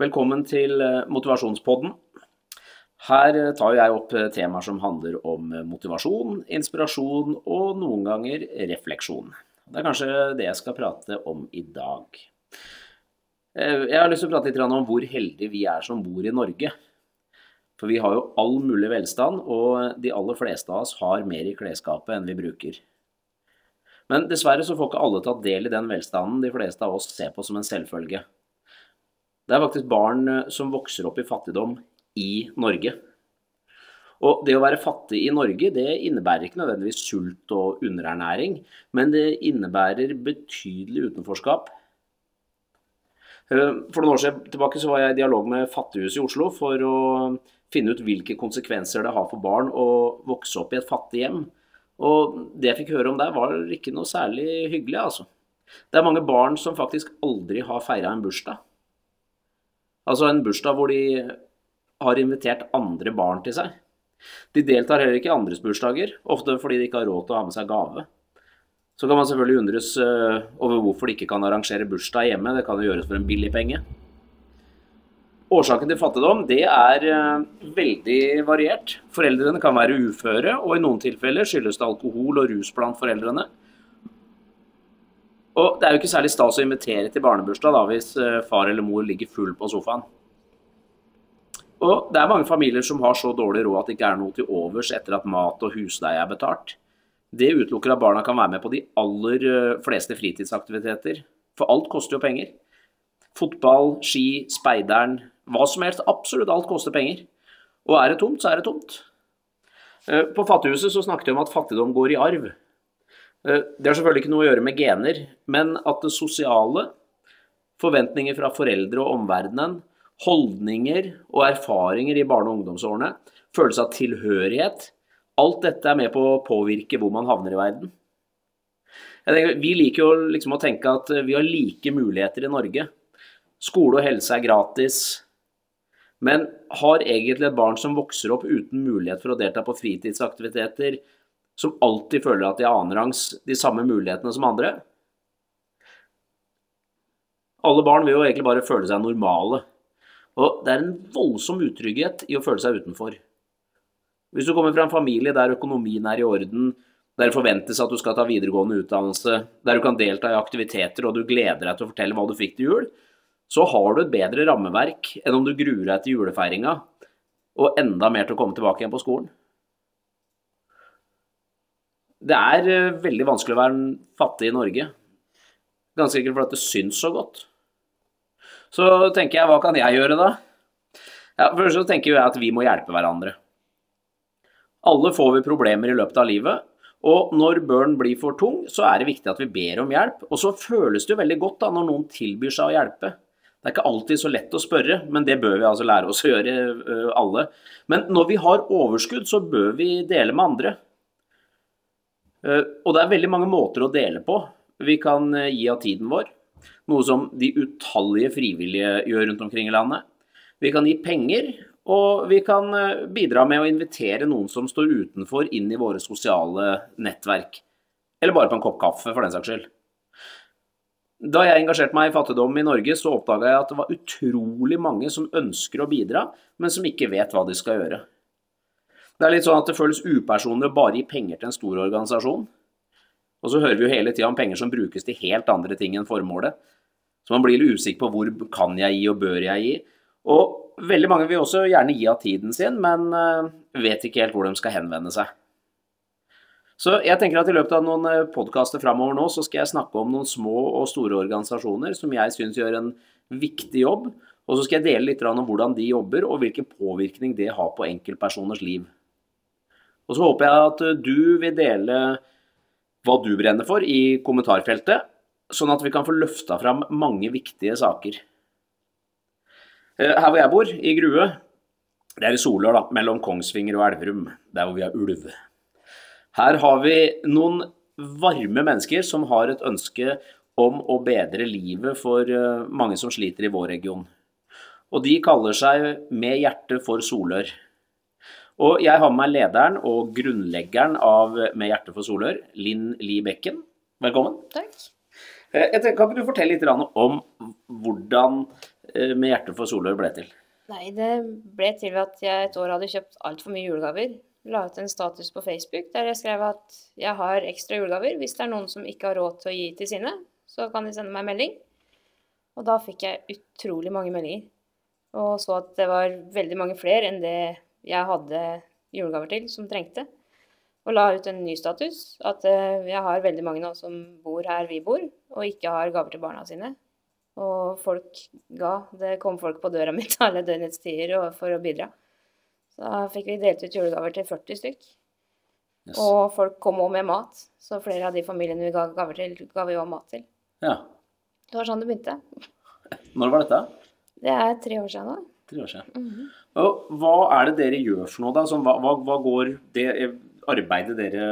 Velkommen til eh, Motivasjonspodden. Her eh, tar jeg opp eh, temaer som handler om motivasjon, inspirasjon og noen ganger refleksjon. Det er kanskje det jeg skal prate om i dag. Jeg har lyst til å prate litt om hvor heldige vi er som bor i Norge. For vi har jo all mulig velstand, og de aller fleste av oss har mer i klesskapet enn vi bruker. Men dessverre så får ikke alle tatt del i den velstanden de fleste av oss ser på som en selvfølge. Det er faktisk barn eh, som vokser opp i fattigdom i Norge. Og det å være fattig i Norge, det innebærer ikke nødvendigvis sult og underernæring, men det innebærer betydelig utenforskap. Eh, for noen år siden tilbake så var jeg i dialog med Fattighuset i Oslo for å finne ut hvilke konsekvenser det har for barn å vokse opp i et fattig hjem. Og det jeg fikk høre om der, var ikke noe særlig hyggelig, altså. Det er mange barn som faktisk aldri har feira en bursdag. Altså en bursdag hvor de har invitert andre barn til seg. De deltar heller ikke i andres bursdager, ofte fordi de ikke har råd til å ha med seg gave. Så kan man selvfølgelig undres eh, over hvorfor de ikke kan arrangere bursdag hjemme. Det kan jo gjøres for en billig penge. Årsaken til fattigdom det er eh, veldig variert. Foreldrene kan være uføre, og i noen tilfeller skyldes det alkohol og rus blant foreldrene. Og det er jo ikke særlig stas å invitere til barnebursdag da, hvis eh, far eller mor ligger full på sofaen. Og det er mange familier som har så dårlig råd at det ikke er noe til overs etter at mat og husleie er betalt. Det utelukker at barna kan være med på de aller eh, fleste fritidsaktiviteter. For alt koster jo penger. Fotball, ski, speideren, hva som helst. Absolutt alt koster penger. Og er det tomt, så er det tomt. Eh, på Fattighuset så snakket vi om at fattigdom går i arv. Eh, det har selvfølgelig ikke noe å gjøre med gener, men at det sosiale, forventninger fra foreldre og omverdenen, holdninger og erfaringer i barne- og ungdomsårene, følelse av tilhørighet, alt dette er med på å påvirke hvor man havner i verden. Tenker, vi liker jo liksom å tenke at vi har like muligheter i Norge. Skole og helse er gratis. Men har egentlig et barn som vokser opp uten mulighet for å delta på fritidsaktiviteter, som alltid føler at de annenrangs de samme mulighetene som andre. Alle barn vil jo egentlig bare føle seg normale. Og det er en voldsom utrygghet i å føle seg utenfor. Hvis du kommer fra en familie der økonomien er i orden, der det forventes at du skal ta videregående utdannelse, der du kan delta i aktiviteter og du gleder deg til å fortelle hva du fikk til jul, så har du et bedre rammeverk enn om du gruer deg til julefeiringa og enda mer til å komme tilbake igjen på skolen. Det er eh, veldig vanskelig å være fattig i Norge. Ganske enkelt fordi det syns så godt. Så tenker jeg, hva kan jeg gjøre da? Ja, Først så tenker jeg at vi må hjelpe hverandre. Alle får vi problemer i løpet av livet, og når børen blir for tung, så er det viktig at vi ber om hjelp. Og så føles det jo veldig godt da når noen tilbyr seg å hjelpe. Det er ikke alltid så lett å spørre, men det bør vi altså lære oss å gjøre eh, alle. Men når vi har overskudd, så bør vi dele med andre. Eh, og det er veldig mange måter å dele på. Vi kan eh, gi av tiden vår, noe som de utallige frivillige gjør rundt omkring i landet. Vi kan gi penger, og vi kan eh, bidra med å invitere noen som står utenfor, inn i våre sosiale nettverk. Eller bare på en kopp kaffe, for den saks skyld. Da jeg engasjerte meg i fattigdom i Norge, så oppdaga jeg at det var utrolig mange som ønsker å bidra, men som ikke vet hva de skal gjøre. Det er litt sånn at det føles upersonlig å bare gi penger til en stor organisasjon. Og så hører vi jo hele tida om penger som brukes til helt andre ting enn formålet. Så man blir litt usikker på hvor kan jeg gi og bør jeg gi. Og veldig mange vil også gjerne gi av tiden sin, men eh, vet ikke helt hvor de skal henvende seg. Så jeg tenker at i løpet av noen eh, podkaster framover nå, så skal jeg snakke om noen små og store organisasjoner som jeg syns gjør en viktig jobb. Og så skal jeg dele litt om hvordan de jobber, og hvilken påvirkning det har på enkeltpersoners liv. Og så håper jeg at du vil dele hva du brenner for i kommentarfeltet, sånn at vi kan få løfta fram mange viktige saker. Eh, her hvor jeg bor, i Grue, det er i Solør, da, mellom Kongsvinger og Elverum, der hvor vi har ulv. Her har vi noen varme mennesker som har et ønske om å bedre livet for eh, mange som sliter i vår region. Og de kaller seg Med hjertet for Solør. Og jeg har med meg lederen og grunnleggeren av Med hjertet for Solør, Linn Li Bekken. Velkommen. Takk. Tenker, kan ikke du fortelle litt om hvordan eh, med hjertet for Solør ble til? Nei, det ble til ved at jeg et år hadde kjøpt altfor mye julegaver. La ut en status på Facebook der jeg skrev at jeg har ekstra julegaver. Hvis det er noen som ikke har råd til å gi til sine, så kan de sende meg melding. Og da fikk jeg utrolig mange meldinger. Og så at det var veldig mange flere enn det jeg hadde julegaver til, som trengte. Og la ut en ny status at eh, jeg har veldig mange nå som bor her vi bor, og ikke har gaver til barna sine. Og folk ga. Det kom folk på døra mi til alle døgnets tider for å bidra. Så da fikk vi delt ut julegaver til 40 stykk. Yes. Og folk kom òg med mat. Så flere av de familiene vi ga gaver til, ga vi òg mat til. Ja. Det var sånn det begynte. Når var dette? Det er tre år siden nå. Tre år siden. Og hva er det dere gjør for noe, da? Sånn, hva, hva, går det arbeidet dere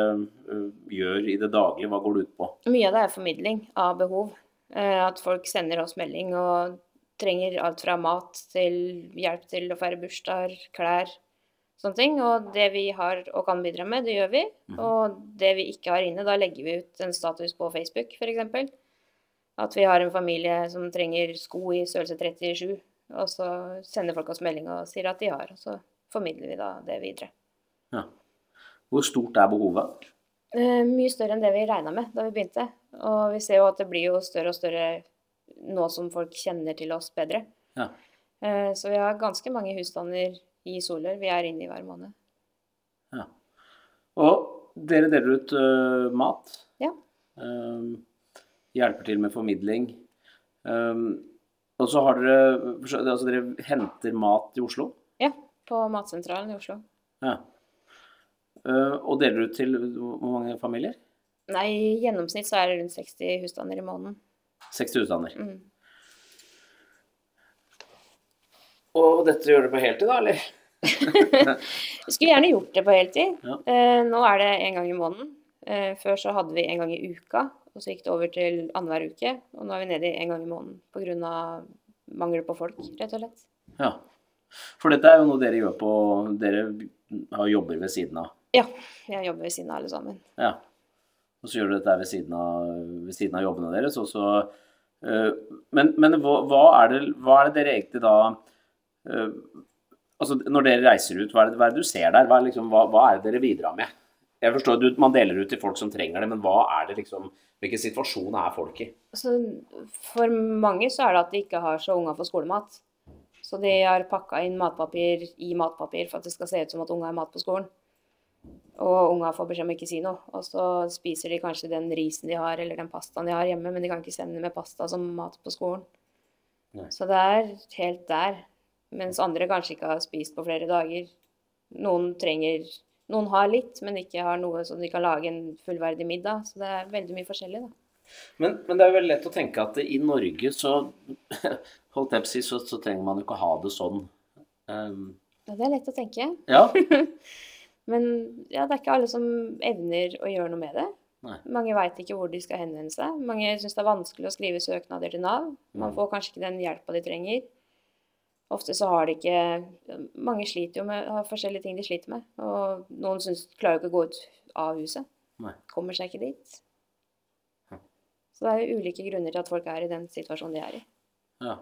ø, gjør i det daglige, hva går det ut på? Mye av det er formidling av behov. Eh, At folk sender oss melding og trenger alt fra mat til hjelp til å feire bursdager, klær, sånne ting. Og det vi har og kan bidra med, det gjør vi. Og det vi ikke har inne, da legger vi ut en status på Facebook, f.eks. At vi har en familie som trenger sko i størrelse 37, og så sender folk oss melding og sier at de har, og så formidler vi da det videre. Ja. Hvor stort er behovet? Eh, mye større enn det vi regna med da vi begynte. Og vi ser jo at det blir jo større og større nå som folk kjenner til oss bedre. Ja. Eh, så vi har ganske mange husstander i Solør vi er inne i hver måned. ja. Og dere deler ut uh, mat. Ja. Um, hjelper til med formidling. Øhm, og så har dere Altså dere henter mat i Oslo? Ja, på Matsentralen i Oslo. Ja. Øh, og deler ut til hvor mange familier? Nei, i gjennomsnitt så er det rundt 60 husstander i måneden. 60 husstander. Mm. Og dette gjør du på heltid, da, eller? Vi skulle gjerne gjort det på heltid. Ja. Eh, nå er det en gang i måneden. Eh, før så hadde vi en gang i uka, og så gikk det over til annenhver uke. Og nå er vi nede i en gang i måneden pga. mangel på folk, rett og slett. Ja. For dette er jo noe dere gjør på Dere har jobber ved siden av. Ja, jeg jobber ved siden av alle sammen. Ja. Og så gjør du dette ved siden av, ved siden av jobbene deres. Og så, øh, men men hva, hva, er det, hva er det dere egentlig da øh, Altså når dere reiser ut, hva er det, hva er det du ser der? Hva liksom, hva, hva er det dere bidrar med? Jeg forstår at Man deler ut til folk som trenger det, men hva er det liksom, hvilken situasjon er folk i? Så for mange så er det at de ikke har så unger får skolemat. Så de har pakka inn matpapir i matpapir for at det skal se ut som at unga har mat på skolen. Og unga får beskjed om ikke å si noe. Og så spiser de kanskje den risen de har, eller den pastaen de har hjemme, men de kan ikke sende med pasta som mat på skolen. Nei. Så det er helt der. Mens andre kanskje ikke har spist på flere dager. Noen trenger Noen har litt, men ikke har noe som de kan lage en fullverdig middag. Så det er veldig mye forskjellig, da. Men, men det er vel lett å tenke at i Norge så holdt jeg på å si, så, så trenger man jo ikke å ha det sånn. Um, Ja, det er lett å tenke. ja. Men ja, det er ikke alle som evner å gjøre noe med det. Nei. Mange veit ikke hvor de skal henvende seg. Mange syns det er vanskelig å skrive søknader til Nav. Man Mm. får kanskje ikke den hjelpa de trenger. Ofte så har de ikke Mange sliter jo med har forskjellige ting de sliter med. Og noen synes, klarer jo ikke å gå ut av huset. Nei. Kommer seg ikke dit. Ja. Så det er jo ulike grunner til at folk er i den situasjonen de er i. ja.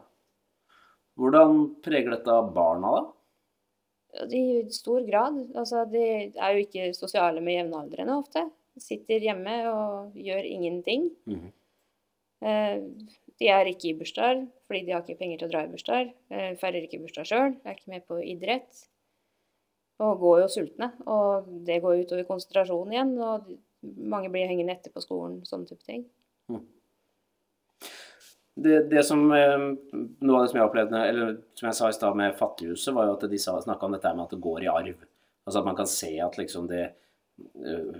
Hvordan preger dette barna, da? I stor grad. Altså, de er jo ikke sosiale med jevnaldrende ofte. De sitter hjemme og gjør ingenting. Mhm. Eh, De er ikke i bursdager fordi de har ikke penger til å dra i bursdager. Eh, Feirer ikke bursdag sjøl, er ikke med på idrett. Og går jo sultne. Og det går utover konsentrasjonen igjen. Og mange blir hengende etter på skolen, sånne type ting. Det, det som, eh, noe av det som jeg opplevde, eller som jeg sa i stad med Fattighuset, var jo at de snakka om dette med at det går i arv. Altså at man kan se at liksom eh, det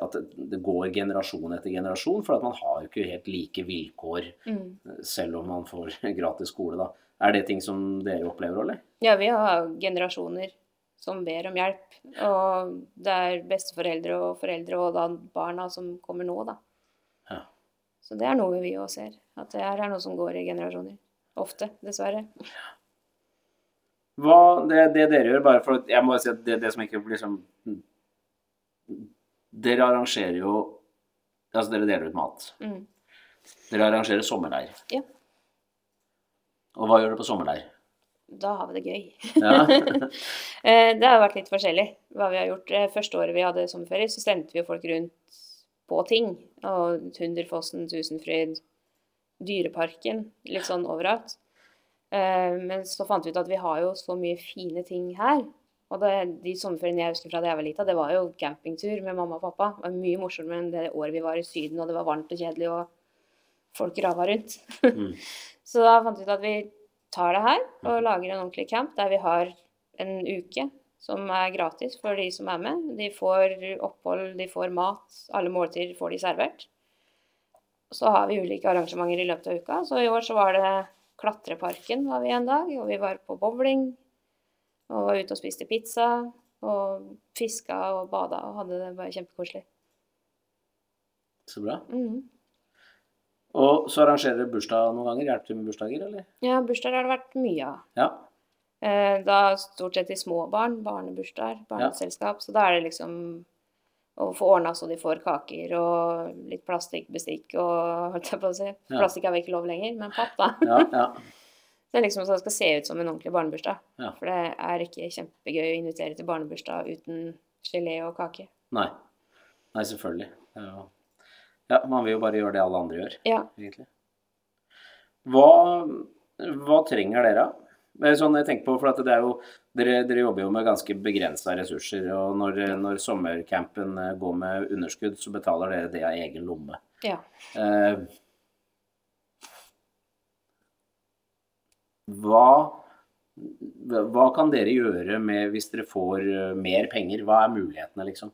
At det, går generasjon etter generasjon, for at man har jo ikke helt like vilkår Mm. eh, selv om man får gratis skole, da. Er det ting som dere opplever, eller? Ja, vi har generasjoner som ber om hjelp. Og det er besteforeldre og foreldre og da barna som kommer nå, da. Ja. Så det er noe vi òg ser. At det her er noe som går i generasjoner. Ofte, dessverre. Hva, det, det dere gjør, bare for at Jeg må si at det, det som ikke blir liksom Dere arrangerer jo Altså, dere deler ut mat. Mm. Dere arrangerer sommerleir. Ja. Og hva gjør dere på sommerleir? Da har vi det gøy. Ja. Eh, Det har vært litt forskjellig hva vi har gjort. Eh, Første året vi hadde sommerferie, så stemte vi jo folk rundt på ting. Og Tunderfossen, Tusenfryd, Dyreparken, litt sånn overalt. Eh, Men så fant vi ut at vi har jo så mye fine ting her. Og det, de sommerferiene jeg husker fra da jeg var lita, det var jo campingtur med mamma og pappa. Det var mye morsommere enn det året vi var i Syden, og det var varmt og kjedelig, og folk rava rundt. Mm. Så da fant vi ut at vi tar det her og lager en ordentlig camp der vi har en uke som er gratis for de som er med. De får opphold, de får mat, alle måltider får de servert. Så har vi ulike arrangementer i løpet av uka. Så i år så var det Klatreparken var vi en dag, og vi var på bowling. Og var ute og spiste pizza. Og fiska og bada og hadde det bare kjempekoselig. Så bra. Mhm. Og så arrangerer dere bursdag noen ganger? Hjelper du med bursdager, eller? Ja, bursdager har det vært mye av. Ja. Eh, Da stort sett til små barn, barnebursdager, barneselskap. Så da er det liksom å få ordna så de får kaker og litt plastikkbestikk og holdt jeg på å si. Ja. Plastikk er vel ikke lov lenger, men papp, da. Ja, ja. Det er liksom så det skal se ut som en ordentlig barnebursdag. Ja. For det er ikke kjempegøy å invitere til barnebursdag uten gelé og kake. Nei. Nei, selvfølgelig. Er Ja, man vil jo bare gjøre det alle andre gjør, Ja. egentlig. Hva, hva trenger dere? Er sånn jeg tenker på, for at det er jo, dere, dere jobber jo med ganske begrensa ressurser. Og når, når sommercampen eh, går med underskudd, så betaler dere det av egen lomme. ja. Eh, hva, hva kan dere gjøre med hvis dere får eh, mer penger? Hva er mulighetene, liksom?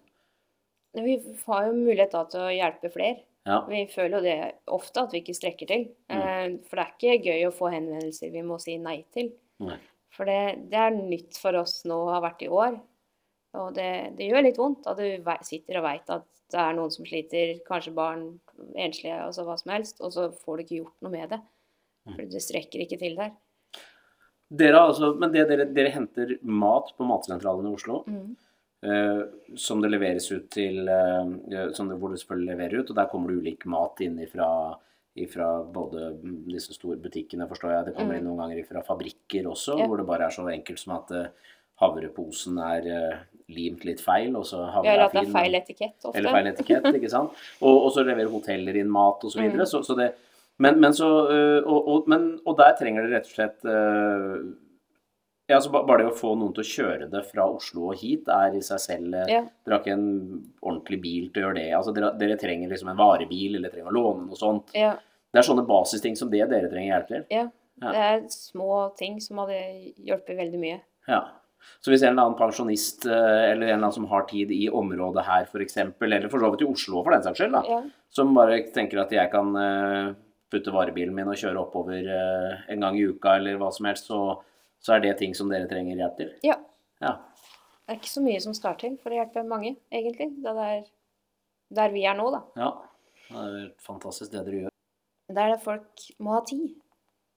Vi har jo mulighet da til å hjelpe flere. Ja. Vi føler jo det ofte at vi ikke strekker til. Mm. For det er ikke gøy å få henvendelser vi må si nei til. Nei. For det, det er nytt for oss nå og har vært i år. Og det, det gjør litt vondt at du sitter og veit at det er noen som sliter, kanskje barn, enslige, altså hva som helst, og så får du ikke gjort noe med det. For det strekker ikke til der. Dere, altså, men det, dere, dere henter mat på matsentralen i Oslo, eh, som det leveres ut til uh, som det, Hvor det selvfølgelig leverer ut, og der kommer det ulik mat inn ifra, ifra både disse store butikkene, forstår jeg. Det kommer inn noen ganger ifra fabrikker også, Ja. hvor det bare er så enkelt som at uh, havreposen er limt litt feil, og så havre Eller er fin, feil etikett ofte. Eller feil etikett, ikke sant. Og, og så leverer hoteller inn mat og så videre. Mm. Så, så det, men, men så, øh, og, og, men, og der trenger dere rett og slett øh, ja, så Bare det å få noen til å kjøre det fra Oslo og hit er i seg selv øh, Ja. Dere har ikke en ordentlig bil til å gjøre det. altså Dere, dere trenger liksom en varebil, eller trenger å låne noe sånt. Ja, Det er sånne basisting som det dere trenger hjelp til. ja. Det er små ting som hadde hjulpet veldig mye. Ja. Så hvis en eller annen pensjonist eller en eller annen som har tid i området her f.eks., eller for så vidt i Oslo for den saks skyld, da, som bare tenker at jeg kan putte varebilen min og kjøre oppover eh, en gang i uka eller hva som helst, så, så er det ting som dere trenger hjelp til. ja. Ja. Det er ikke så mye som skal til for å hjelpe mange, egentlig. Det er der vi er nå, da. ja. Det er helt fantastisk det dere gjør. Det Der det folk må ha tid.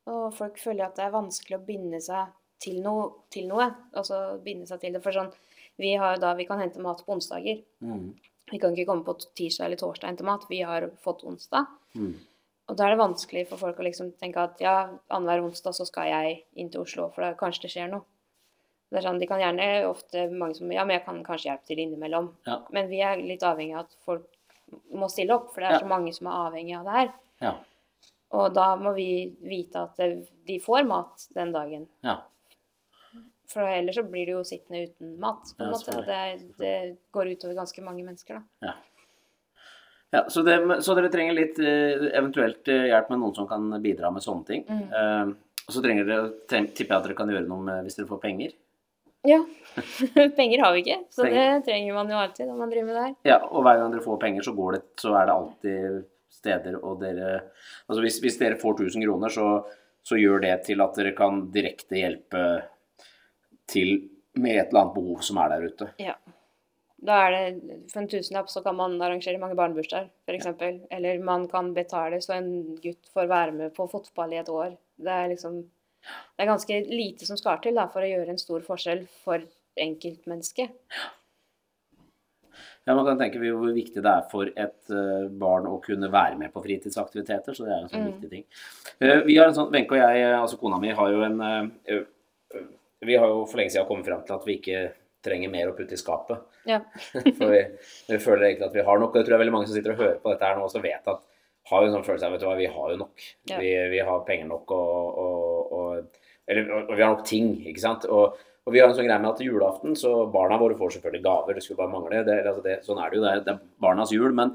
Og folk føler at det er vanskelig å binde seg til noe. Til noe. Altså binde seg til det. For sånn, vi har jo da, vi kan hente mat på onsdager. Mm. Vi kan ikke komme på tirsdag eller torsdag og hente mat. Vi har fått onsdag. Mm. Og da er det vanskelig for folk å liksom tenke at ja, annenhver onsdag så skal jeg inn til Oslo, for da kanskje det skjer noe. Det er sånn, De kan gjerne ofte mange som Ja, men jeg kan kanskje hjelpe til innimellom. Ja. Men vi er litt avhengig av at folk må stille opp, for det er Ja. så mange som er avhengig av det her. Ja. Og da må vi vite at de får mat den dagen. Ja. For ellers så blir de jo sittende uten mat. på en måte. Det, det går utover ganske mange mennesker, da. ja. Ja så, det, så dere trenger litt eh, eventuelt eh, hjelp med noen som kan bidra med sånne ting. Mm. Uh, og så trenger dere, tipper jeg at dere kan gjøre noe med hvis dere får penger. Ja. Penger har vi ikke, så Penger. det trenger man jo alltid når man driver med det her. Ja, og hver gang dere får penger, så går det, så er det alltid steder og dere Altså hvis, hvis dere får 1000 kroner, så, så gjør det til at dere kan direkte hjelpe til med et eller annet behov som er der ute. Ja. Da er det For en tusenlapp så kan man arrangere mange barnebursdager, f.eks. Eller man kan betale så en gutt får være med på fotball i et år. Det er liksom Det er ganske lite som skal til da, for å gjøre en stor forskjell for enkeltmennesket. Ja, Man kan tenke hvor viktig det er for et uh, barn å kunne være med på fritidsaktiviteter. Så det er en sånn mm. viktig ting. Uh, vi har en sånn, Wenche og jeg, altså kona mi, har jo en uh, Vi har jo for lenge siden kommet frem til at vi ikke trenger mer å putte i skapet. Ja. for vi, vi, føler egentlig at vi har nok. Og det tror jeg veldig mange som sitter og hører på dette her nå, også vet at har jo en sånn følelse av vet du hva, vi har jo nok. Ja. Vi, vi, har penger nok og, og, og, eller, og, vi har nok ting, ikke sant. Og og vi har en sånn greie med at julaften så barna våre får selvfølgelig gaver. Det skulle bare mangle. Det, altså det, sånn er det jo. Det er, det er barnas jul. Men,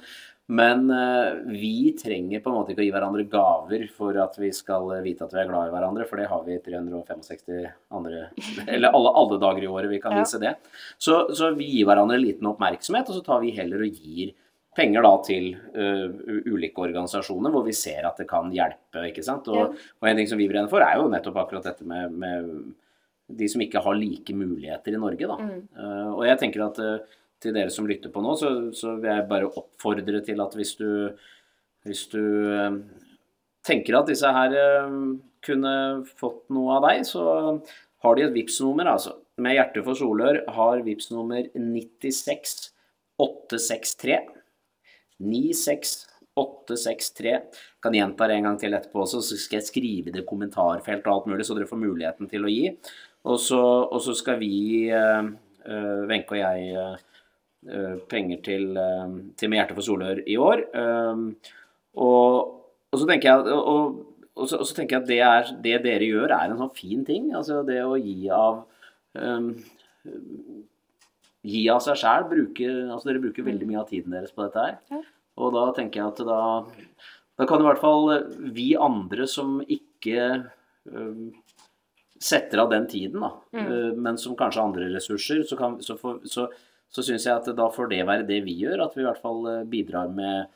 men uh, vi trenger på en måte ikke å gi hverandre gaver for at vi skal vite at vi er glad i hverandre, for det har vi 365 andre Eller alle, alle dager i året vi kan vise det. Så, så, vi gir hverandre liten oppmerksomhet, og så tar vi heller og gir penger da til uh, ulike organisasjoner hvor vi ser at det kan hjelpe. ikke sant? Og, ja. og en ting som vi brenner for, er jo nettopp akkurat dette med, med de som ikke har like muligheter i Norge. Da. Mm. Uh, og jeg tenker at uh, til dere som lytter på nå, så, så, vil jeg bare oppfordre til at hvis du, hvis du uh, tenker at disse her kunne fått noe av deg, så har de et Vipps-nummer, altså. Med hjertet for Solør har Vipps-nummer 96 863. 96863. Kan gjenta det en gang til etterpå også, så skal jeg skrive det i kommentarfelt og alt mulig, så dere får muligheten til å gi. Og så, og så skal vi, eh, eh, Wenche og jeg, eh, penger til, til Med hjerte for Solør i år. Og, og, så tenker jeg og, og så, så, tenker jeg at det, er, det, dere gjør, er en sånn fin ting. Altså det å gi av um, Gi av seg sjæl. Altså dere bruker veldig mye av tiden deres på dette her. Og da tenker jeg at da, da kan i hvert fall vi andre som ikke um, setter av den tiden, da, mm. Eh, men som kanskje har andre ressurser, så, kan, så, for, så, så syns jeg at da får det være det vi gjør. At vi i hvert fall eh, bidrar med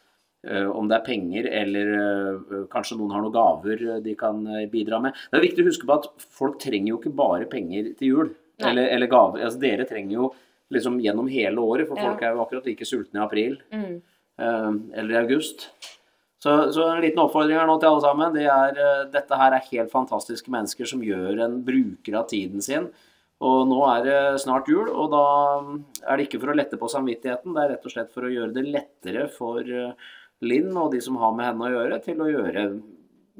uh, om det er penger eller uh, kanskje noen har noen gaver de kan bidra med. Det er viktig å huske på at folk trenger jo ikke bare penger til jul. Eller, eller, gaver. Altså, dere trenger jo liksom gjennom hele året, for folk er jo akkurat like sultne i april mm. eller i august. Så, så, en liten oppfordring her nå til alle sammen. Det er, dette her er helt fantastiske mennesker som gjør en bruker av tiden sin. Og nå er det snart jul, og da er det ikke for å lette på samvittigheten. Det er rett og slett for å gjøre det lettere for uh, Linn og de som har med henne å gjøre, til å gjøre,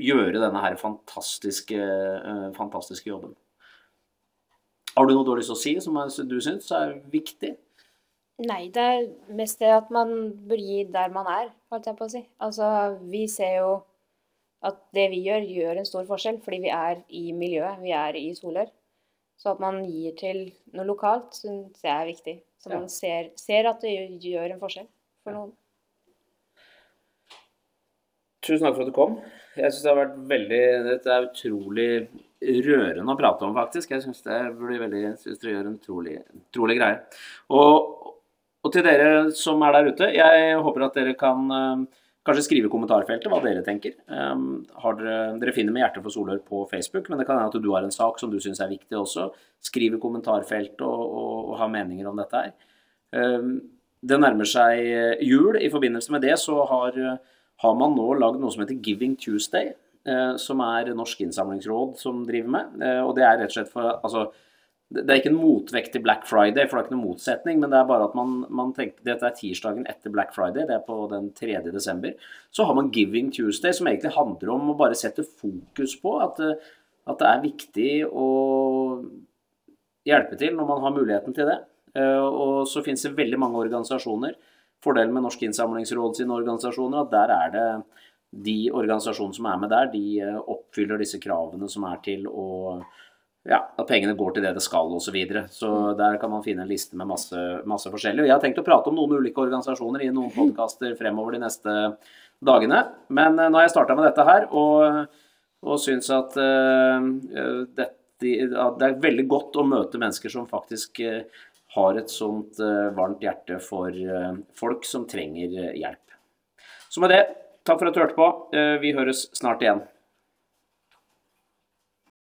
gjøre denne her fantastiske, uh, fantastiske jobben. Har du noe du har lyst til å si som du syns er viktig? Nei, det er mest det at man bør gi der man er, holdt jeg på å si. Altså, vi ser jo at det vi gjør, gjør en stor forskjell, fordi vi er i miljøet, vi er i Solør. Så at man gir til noe lokalt, syns jeg er viktig. Så man ser, ser, at det gjør en forskjell for noen. Tusen takk for at du kom. Jeg syns det har vært veldig Dette er utrolig rørende å prate om, faktisk. Jeg syns det blir veldig, synes dere gjør en utrolig, utrolig greie. Og og til dere som er der ute, jeg håper at dere kan uh, kanskje skrive i kommentarfeltet hva dere tenker. Um, dere, dere, finner Med hjertet for Solør på Facebook, men det kan hende at du har en sak som du syns er viktig også. Skriv i kommentarfeltet og, og, og, ha meninger om dette her. Um, det nærmer seg jul. I forbindelse med det så har, har man nå lagd noe som heter Giving Tuesday. Uh, som er Norsk Innsamlingsråd som driver med. Uh, og det er rett og slett for altså, det er ikke en motvekt til Black Friday, for det er ikke noen motsetning. Men det er bare at man, man tenker Dette er tirsdagen etter Black Friday, det er på den 3. desember. Så har man Giving Tuesday, som egentlig handler om å bare sette fokus på at, at det er viktig å hjelpe til når man har muligheten til det. Eh, og så finnes det veldig mange organisasjoner. Fordelen med Norsk Innsamlingsråd sine organisasjoner at der er det de organisasjonene som er med der, de eh, oppfyller disse kravene som er til å ja, at pengene går til det det skal osv. Så, videre. så mm. der kan man finne en liste med masse, masse forskjellig. Og jeg har tenkt å prate om noen ulike organisasjoner i noen podkaster fremover de neste dagene. Men uh, nå har jeg starta med dette her, og, og syns at uh, dette, at det er veldig godt å møte mennesker som faktisk uh, har et sånt varmt hjerte for folk som trenger hjelp. Så med det, takk for at du hørte på. Vi høres snart igjen.